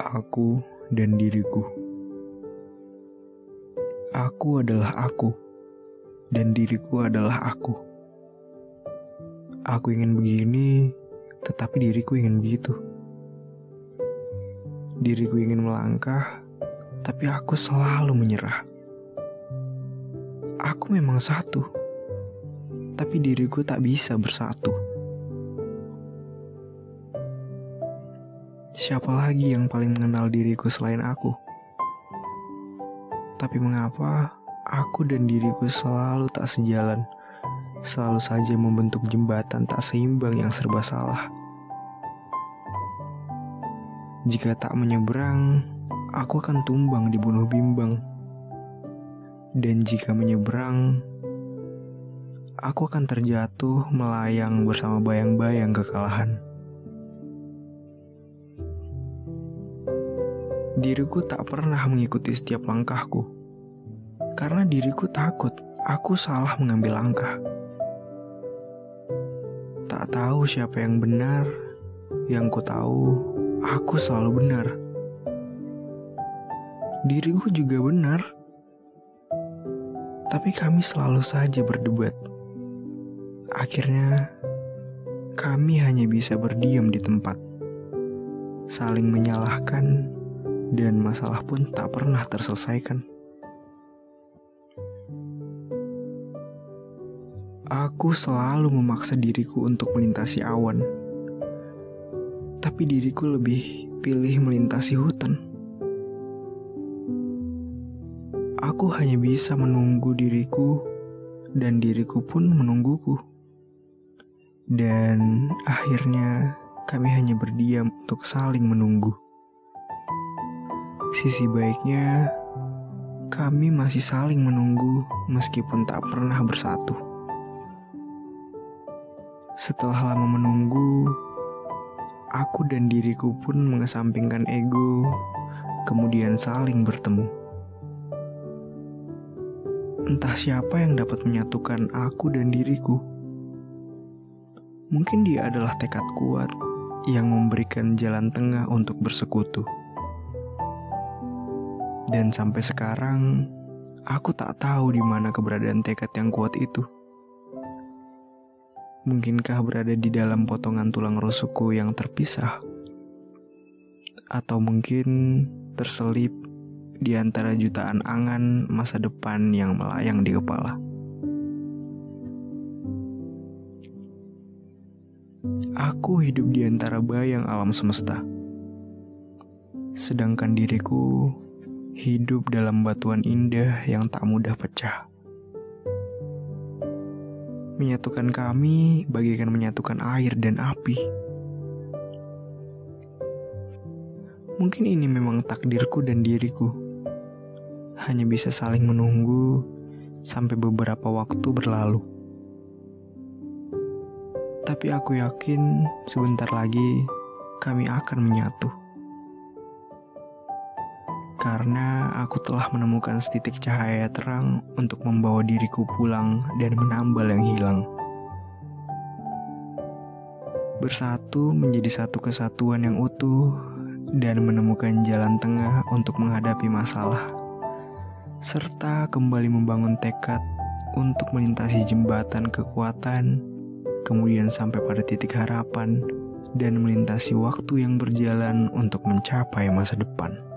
aku dan diriku. Aku adalah aku, dan diriku adalah aku. Aku ingin begini, tetapi diriku ingin begitu. Diriku ingin melangkah, tapi aku selalu menyerah. Aku memang satu, tapi diriku tak bisa bersatu. Siapa lagi yang paling mengenal diriku selain aku? Tapi mengapa aku dan diriku selalu tak sejalan? Selalu saja membentuk jembatan tak seimbang yang serba salah. Jika tak menyeberang, aku akan tumbang dibunuh bimbang. Dan jika menyeberang, aku akan terjatuh melayang bersama bayang-bayang kekalahan. Diriku tak pernah mengikuti setiap langkahku. Karena diriku takut aku salah mengambil langkah. Tak tahu siapa yang benar, yang ku tahu aku selalu benar. Diriku juga benar. Tapi kami selalu saja berdebat. Akhirnya kami hanya bisa berdiam di tempat. Saling menyalahkan dan masalah pun tak pernah terselesaikan. Aku selalu memaksa diriku untuk melintasi awan, tapi diriku lebih pilih melintasi hutan. Aku hanya bisa menunggu diriku, dan diriku pun menungguku. Dan akhirnya kami hanya berdiam untuk saling menunggu. Sisi baiknya, kami masih saling menunggu meskipun tak pernah bersatu. Setelah lama menunggu, aku dan diriku pun mengesampingkan ego, kemudian saling bertemu. Entah siapa yang dapat menyatukan aku dan diriku. Mungkin dia adalah tekad kuat yang memberikan jalan tengah untuk bersekutu. Dan sampai sekarang, aku tak tahu di mana keberadaan tekad yang kuat itu. Mungkinkah berada di dalam potongan tulang rusukku yang terpisah? Atau mungkin terselip di antara jutaan angan masa depan yang melayang di kepala. Aku hidup di antara bayang alam semesta. Sedangkan diriku hidup dalam batuan indah yang tak mudah pecah. Menyatukan kami bagaikan menyatukan air dan api. Mungkin ini memang takdirku dan diriku. Hanya bisa saling menunggu sampai beberapa waktu berlalu. Tapi aku yakin sebentar lagi kami akan menyatu karena aku telah menemukan setitik cahaya terang untuk membawa diriku pulang dan menambal yang hilang. Bersatu menjadi satu kesatuan yang utuh dan menemukan jalan tengah untuk menghadapi masalah, serta kembali membangun tekad untuk melintasi jembatan kekuatan, kemudian sampai pada titik harapan dan melintasi waktu yang berjalan untuk mencapai masa depan.